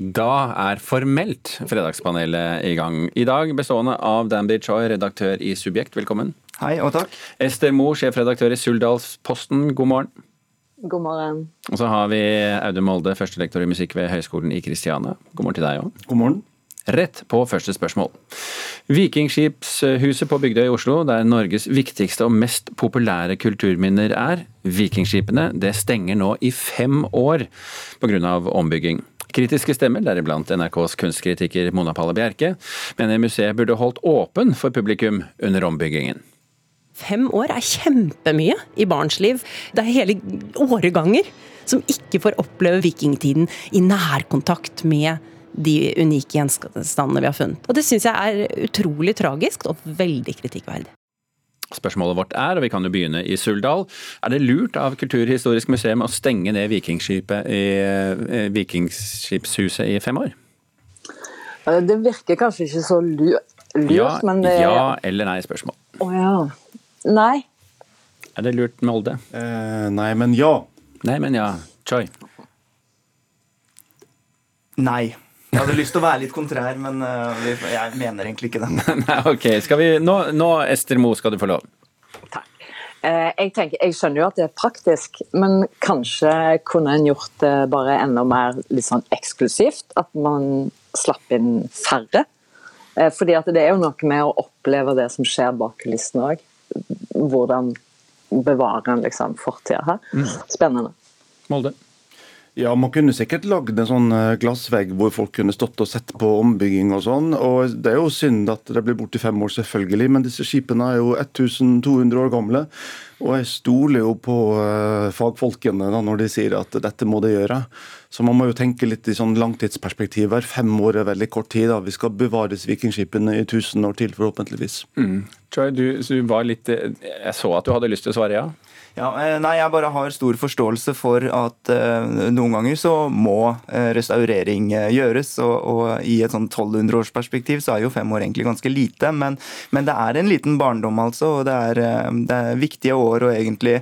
Da er formelt Fredagspanelet i gang. I dag bestående av Danby Choi, redaktør i Subjekt, velkommen. Hei og takk. Ester Moe, sjefredaktør i Suldalsposten, god morgen. God morgen. Og så har vi Audun Molde, førstelektor i musikk ved Høgskolen i Kristiania. God morgen til deg òg. God morgen. Rett på første spørsmål. Vikingskipshuset på Bygdøy i Oslo, der Norges viktigste og mest populære kulturminner er, Vikingskipene, det stenger nå i fem år pga. ombygging. Kritiske stemmer, deriblant NRKs kunstkritiker Mona Palle Bjerke, mener museet burde holdt åpen for publikum under ombyggingen. Fem år er kjempemye i barns liv. Det er hele åreganger som ikke får oppleve vikingtiden i nærkontakt med de unike gjenstandene vi har funnet. Og Det syns jeg er utrolig tragisk og veldig kritikkverdig. Spørsmålet vårt er, og vi kan jo begynne i Suldal, er det lurt av Kulturhistorisk museum å stenge ned vikingskipet i eh, Vikingskipshuset i fem år? Det virker kanskje ikke så lurt, Ja, men det ja eller nei spørsmål. Å ja. Nei. Er det lurt, Molde? Eh, nei, men ja. Nei, men ja. Choi. Nei. Jeg hadde lyst til å være litt kontrær, men uh, jeg mener egentlig ikke det. Nei, ok. Skal vi, nå, nå, Ester Moe, skal du få lov. Takk. Eh, jeg, tenker, jeg skjønner jo at det er praktisk, men kanskje kunne en gjort det bare enda mer litt sånn eksklusivt? At man slapp inn færre? Eh, fordi at det er jo noe med å oppleve det som skjer bak kulissene òg. Hvordan bevarer en liksom fortida her. Spennende. Molde. Ja, Man kunne sikkert lagd en sånn eh, glassvegg hvor folk kunne stått og sett på ombygging og sånn. og Det er jo synd at det blir borte i fem år, selvfølgelig, men disse skipene er jo 1200 år gamle. Og jeg stoler jo på uh, fagfolkene da, når de sier at dette må de gjøre. Så man må jo tenke litt i sånn langtidsperspektiv hver Fem år er veldig kort tid. da. Vi skal bevares vikingskipene i 1000 år til, forhåpentligvis. Mm. Troy, du, du var litt Jeg så at du hadde lyst til å svare ja? Ja, eh, nei, Jeg bare har stor forståelse for at uh, noen ganger så må uh, restaurering uh, gjøres. Og, og, I et sånn 1200-årsperspektiv så er jo fem år egentlig ganske lite. Men, men, det er en liten barndom, altså. Og det er, det er viktige år å egentlig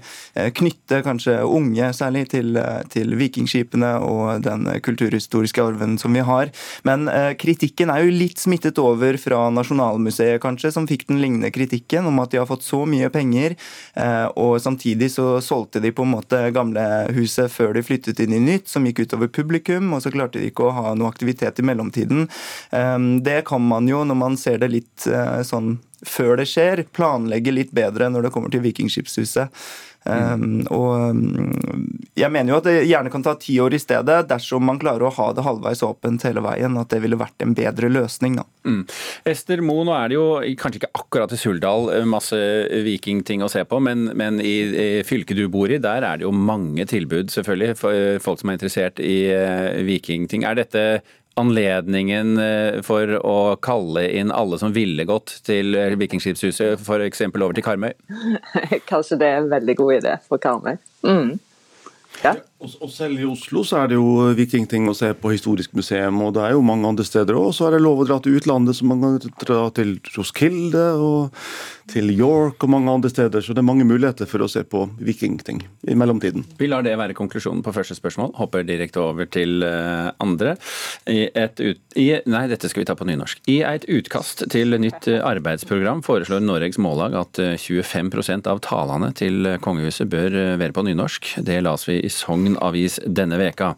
knytte kanskje unge særlig til, til, vikingskipene og den kulturhistoriske arven som vi har. Men kritikken er jo litt smittet over fra Nasjonalmuseet, kanskje, som fikk den lignende kritikken om at de har fått så mye penger. og samtidig så solgte de på en måte gamlehuset før de flyttet inn i nytt, som gikk utover publikum, og så klarte de ikke å ha noe aktivitet i mellomtiden. Ehm, det kan man jo, når man ser det litt eh, sånn før det skjer, planlegge litt bedre når det kommer til Vikingskipshuset. Um, og um, jeg mener jo at det gjerne kan ta ti år i stedet, dersom man klarer å ha det halvveis åpent hele veien. At det ville vært en bedre løsning, da. Mm. Ester Moe, nå er det jo kanskje ikke akkurat i Suldal eh, masse vikingting å se på, men, men i, i, fylket du bor i, der er det jo mange tilbud, selvfølgelig, for eh, folk som er interessert i uh, vikingting. Er dette anledningen eh, for å kalle inn alle som ville gått til Vikingskipshuset, f.eks. over til Karmøy? Kanskje det er en veldig god idé for Karmøy. Mm. Ja. Og selv i Oslo så er det jo vikingting å se på historisk museum, og det er jo mange andre steder òg. Så er det lov å dra til utlandet, så man kan dra til Roskilde og til York og mange andre steder. Så det er mange muligheter for å se på vikingting i mellomtiden. Vi lar det være konklusjonen på første spørsmål. Hopper direkte over til eh, andre. I et ut, i, nei, dette skal vi ta på nynorsk. I et utkast til nytt eh, arbeidsprogram foreslår Noregs Mållag at 25 eh, av talene til kongehuset bør være på nynorsk. Det las vi i Sogn Sogn Avis denne veka.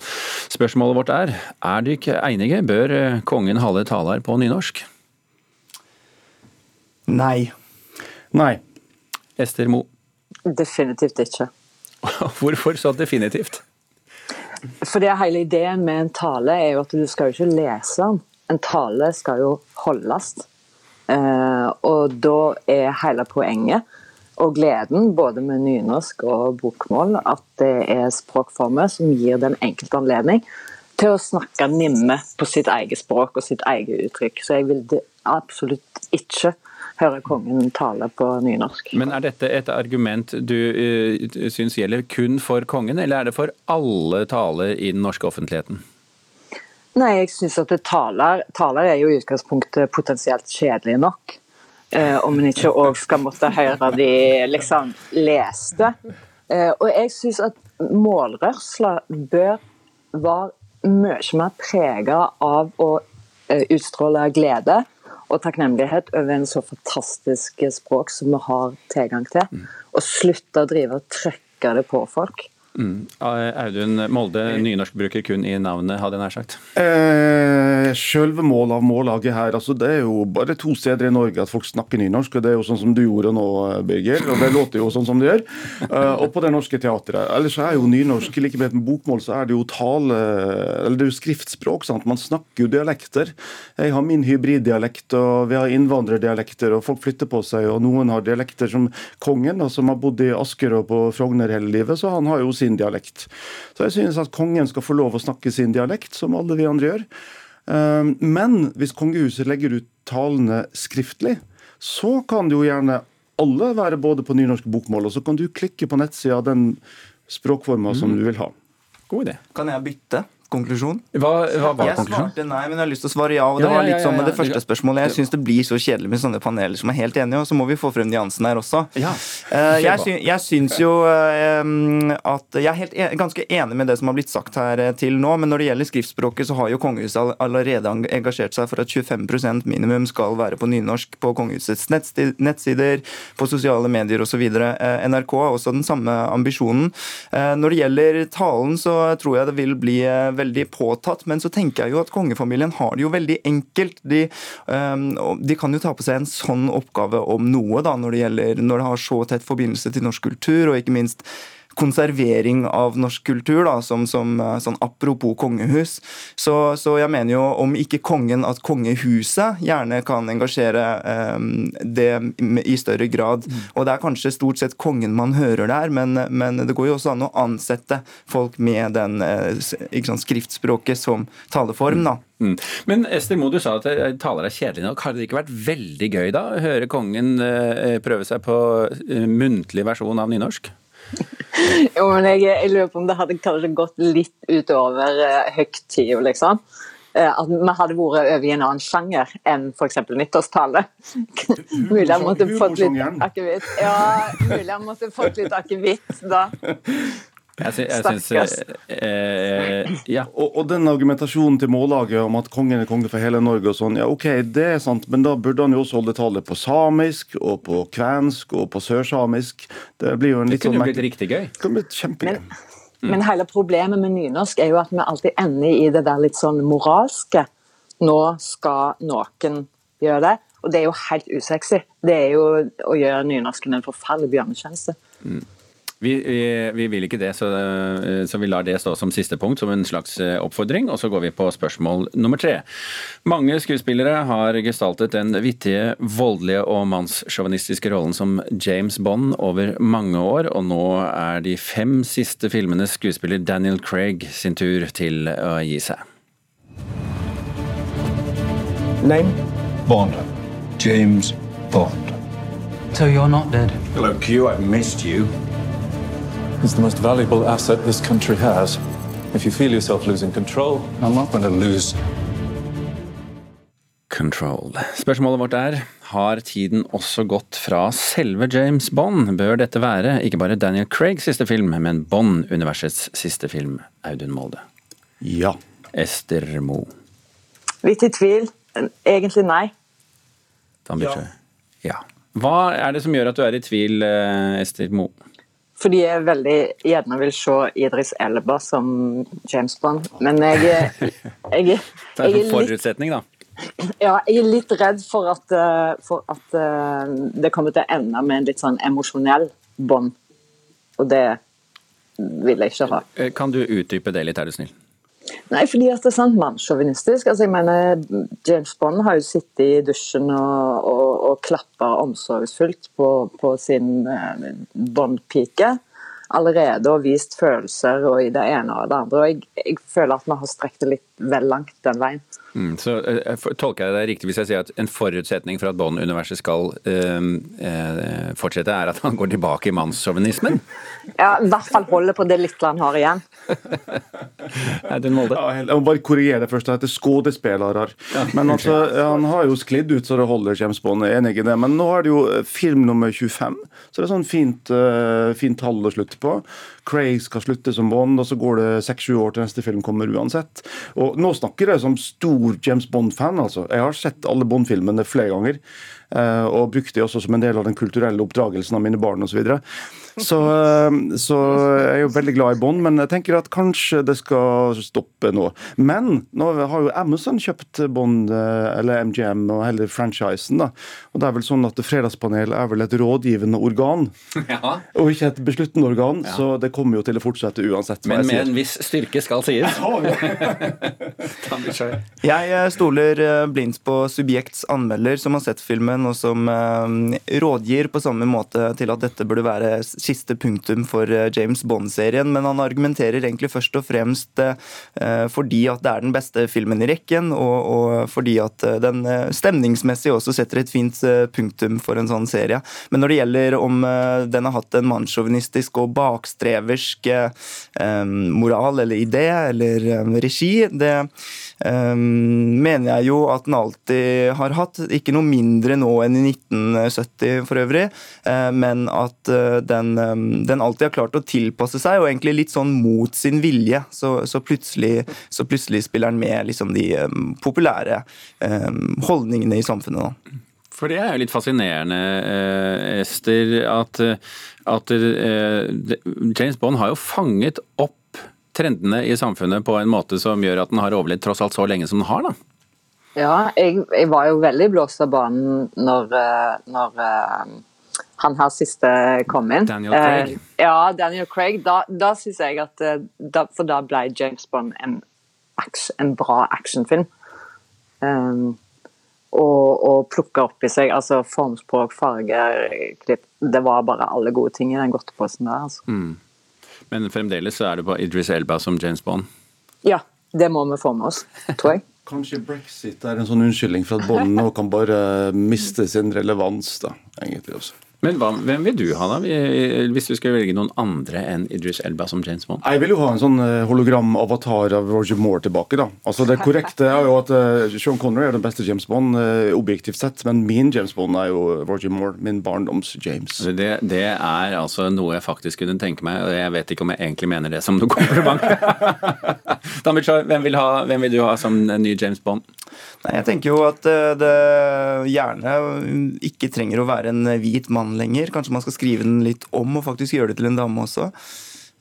Spørsmålet vårt er, er dere enige, bør eh, kongen holde taler på nynorsk? Nei. Nei. Ester Mo? Definitivt ikke. Hvorfor så definitivt? Fordi hele ideen med en tale er jo at du skal jo ikke lese den. En tale skal jo holdes. Eh, og da er hele poenget og gleden, både med nynorsk og bokmål, at det er språkformer som gir den enkelte anledning til å snakke nimme på sitt eget språk og sitt eget uttrykk. Så jeg vil absolutt ikke høre kongen tale på nynorsk. Men er dette et argument du uh, syns gjelder kun for kongen, eller er det for alle taler i den norske offentligheten? Nei, jeg syns at taler, taler er jo i utgangspunktet potensielt kjedelig nok. Eh, om en ikke òg skal måtte høre de liksom leste. Eh, og jeg syns at målrørsla bør være mye mer prega av å eh, utstråle glede og takknemlighet over en så fantastisk språk som vi har tilgang til. Og slutte å drive og trykke det på folk. Mm. Audun Molde, nynorskbruker kun i navnet, hadde jeg nær sagt. Eh, Selve målet av mållaget her, altså det er jo bare to steder i Norge at folk snakker nynorsk. og Det er jo sånn som du gjorde nå, Birger. Og det låter jo sånn som det gjør. Eh, og på Det Norske Teatret. Ellers er jo nynorsk, like med bokmål, så er det jo tale Eller det er jo skriftspråk. sant? Man snakker jo dialekter. Jeg har min hybriddialekt, og vi har innvandrerdialekter, og folk flytter på seg. Og noen har dialekter som kongen, da, som har bodd i Asker og på Frogner hele livet, så han har jo sin dialekt. Så jeg synes at kongen skal få lov å snakke sin dialekt, som alle vi andre gjør. Eh, Men hvis kongehuset legger ut talene skriftlig, så kan det jo gjerne alle være både på nynorsk bokmål, og så kan du klikke på nettsida av den språkforma som du vil ha. God idé. Kan jeg bytte konklusjon? Hva, hva var Jeg svarte nei, men jeg har lyst til å svare ja. Og det Ja, var litt ja, sånn med ja, det første spørsmålet. Jeg syns det blir så kjedelig med sånne paneler som er helt enige, og så må vi få frem nyansene her også. Ja, Eh, jeg, sy jeg syns jo eh, at Jeg er helt ganske enig med det som har blitt sagt her eh, til nå, men når det gjelder skriftspråket, så har jo kongehuset allerede engasjert seg for at 25% minimum skal være på nynorsk på kongehusets nettsider, på sosiale medier osv. NRK har også den samme ambisjonen. Eh, når det gjelder talen, så tror jeg det vil bli veldig påtatt, men så tenker jeg jo at kongefamilien har det jo veldig enkelt. De, eh, de kan jo ta på seg en sånn oppgave om noe, da, når det gjelder når det har så tett forbindelse til norsk kultur, og ikke minst konservering av norsk kultur, da, som, som eh, sånn apropos kongehus. Så, så jeg mener jo om ikke kongen, at kongehuset gjerne kan engasjere eh, det i større grad. Og det er kanskje stort sett kongen man hører der, men, men det går jo også an å ansette folk med den sant, skriftspråket som taleform. da. Mm. Men Ester Moe, du sa at taler er kjedelig nok. Har det ikke vært veldig gøy da høre kongen prøve seg på muntlig versjon av nynorsk? Jo, men jeg, jeg lurer på om det hadde kanskje gått litt utover uh, høytida, liksom. Uh, at vi hadde vært over i en annen sjanger enn f.eks. nyttårstale. mulig jeg måtte fått litt akevitt. Ja, mulig jeg måtte fått litt akevitt da. Jeg, sy jeg syns eh, eh, Ja. Og, og den argumentasjonen til Mållaget om at kongen er konge for hele Norge og sånn, ja ok, det er sant, men da burde han jo også holde tallet på samisk og på kvensk og på sørsamisk. Det blir jo en litt sånn kunne jo blitt riktig gøy. Det kunne blitt kjempegøy. Men hele problemet med nynorsk er jo at vi alltid ender i det der litt sånn moralske. Nå skal noen gjøre det. Og det er jo helt usexy. Det er jo å gjøre nynorsken en forferdelig bjørnetjeneste. Vi, vi, vi vil ikke det, så, eh, så vi lar det stå som siste punkt, som en slags eh, oppfordring. Og så går vi på spørsmål nummer tre. Mange skuespillere har gestaltet den vittige, voldelige og mannssjåvinistiske rollen som James Bond over mange år, og nå er de fem siste filmene skuespiller Daniel Craig sin tur til å gi seg. Name? Bond. James Bond. So you're not dead. Hello, Q. I've missed you. It's the most valuable asset this country has. If you feel yourself losing control, I'm not going to lose. Control. Spørsmålet vårt er har tiden også gått fra selve James Bond? Bør dette være ikke bare Daniel Craigs siste film, men Bond-universets siste film? Audun Molde. Ja. Ester Moe. Litt i tvil. Egentlig nei. Dan Bytje. Ja. Hva er det som gjør at du er i tvil, eh, Ester Moe? Fordi jeg veldig gjerne vil se Idris Elba som James Bond. Men jeg, jeg, jeg, Det er jeg en er litt forutsetning, da. Ja, jeg er litt redd for at, eh, for at eh, det kommer til å ende med en litt sånn emosjonell bånd. Og det vil jeg ikke ha. Eh, Kan du utdype det litt, er du snill? Nei, fordi at det er sant mannssjåvinistisk. Altså, jeg mener, James Bond har jo sittet i dusjen og, og, og klappa omsorgsfullt på, på sin eh, Bond-pike allerede og vist følelser og i det ene og det andre. Og jeg, jeg føler at vi har strekt det litt vel langt den veien. Mm, så eh, Tolker jeg det riktig hvis jeg sier at en forutsetning for at Bond-universet skal øh, eh, fortsette, er at han går tilbake i mannssjåvinismen? Ja, I hvert fall holder på det lille han har igjen. Audun Molde? Ja, Jeg må bare korrigere det først. Det heter skuespillere. Men altså, han har jo sklidd ut så det holder, James Bond. Er enig i det. Men nå er det jo eh, film nummer 25, så det er sånn fint, uh, fint tall å slutte på. Craig skal slutte som Bond, og så går det seks-sju år til neste film kommer uansett. Og nå snakker jeg som stor James Bond-fan, altså. Jeg har sett alle Bond-filmene flere ganger. Uh, Og brukt det også som en del av den kulturelle oppdragelsen av mine barn osv. Så, så eh, jeg er jo veldig glad i Bond, men jeg tenker at kanskje det skal stoppe nå. Men nå har jo Amazon kjøpt Bond, eh, eller MGM, og hele franchisen. da. Og det er vel sånn at Fredagspanel er vel et rådgivende organ, Ja. og ikke et besluttende organ. Så det kommer jo til å fortsette uansett. Men med sier. en viss styrke skal sies. Jeg eh, stoler eh, blindt på Subjekts anmelder, som har sett filmen, og som rådgir på samme måte til at dette burde være siste punktum for eh, James Bond-serien. Men han argumenterer egentlig først og fremst eh, fordi at det er den beste filmen i rekken, og, og fordi at eh, den stemningsmessig også setter et fint punktum for en sånn serie. Men når det gjelder om den har hatt en mannssjåvinistisk og bakstreversk moral eller idé eller regi, det mener jeg jo at den alltid har hatt. Ikke noe mindre nå enn i 1970 for øvrig, men at eh, den, eh, den alltid har klart å tilpasse seg, og egentlig litt sånn mot sin vilje. Så, så, plutselig, så plutselig spiller den med liksom de eh, populære eh, holdningene i samfunnet. da. For det er jo litt fascinerende, Ester, at, at James Bond har jo fanget opp trendene i samfunnet på en måte som gjør at den har overlevd tross alt så lenge som den har. da. Ja, jeg, jeg var jo veldig blåst av banen når, når han her siste kom inn. Daniel Craig. Eh, ja, Daniel Craig. Da, da syns jeg at eh, da, For da ble James Bond en, action, en bra actionfilm. Um, og, og plukka opp i seg altså formspråk, farger, klipp Det var bare alle gode ting i den godteposen der. altså. Men fremdeles så er det på Idris Elba som James Bond. Ja, det må vi få med oss, tror jeg. Kanskje brexit er en sånn unnskyldning for at Bond nå kan bare miste sin relevans, da, egentlig også. Men hva, hvem vil du ha, da? Hvis du skal velge noen andre enn Idris Elba som James Bond? Jeg vil jo ha en sånn eh, hologram-avatar av Roger Moore tilbake. da. Altså Det korrekte er jo at eh, Sean Connery er den beste James Bond, eh, objektivt sett, men min James Bond er jo Roger Moore. Min barndoms James. Det, det er altså noe jeg faktisk kunne tenke meg, og jeg vet ikke om jeg egentlig mener det som noe kompliment. Bichar, hvem, vil ha- hvem vil du ha som ny James Bond? Nei, jeg tenker jo at eh, det gjerne ikke trenger å være en hvit mann lenger. Kanskje man skal skrive den litt om og faktisk gjøre det til en dame også.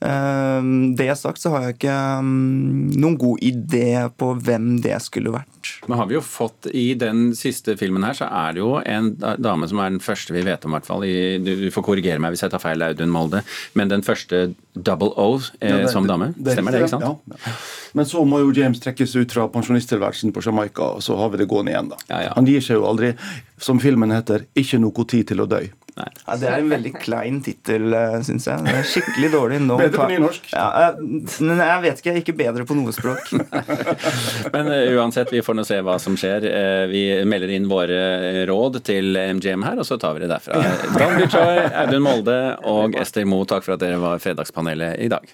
Eh, Det sagt så har jeg ikke mm, noen god idé på hvem det skulle vært. Men har vi jo fått I den siste filmen her så er det jo en dame som er den første vi vet om, i hvert fall. Du, du får korrigere meg hvis jeg tar feil, Audun Molde. Men den første Double O eh, Ja, som dame. det det, Stemmer det, ikke sant? Ja. Men så må jo James trekkes ut fra pensjonisttilværelsen på Jamaica, og så har vi det gående igjen, da. Ja, ja. Han gir seg jo aldri. Som filmen heter 'Ikke noe tid til å dø'. Ja, det er en veldig klein tittel, syns jeg. Det er skikkelig dårlig. Nå Bedre på nynorsk. Ja, eh, men jeg vet ikke. Jeg er Ikke bedre på noe språk. Men eh, uansett, vi får nå se hva som skjer. Eh, Vi melder inn våre råd til MGM her, og så tar vi det derfra. Dan Bichoy, Audun Molde og Ester Moe, takk for at dere var Fredagspanelet i dag.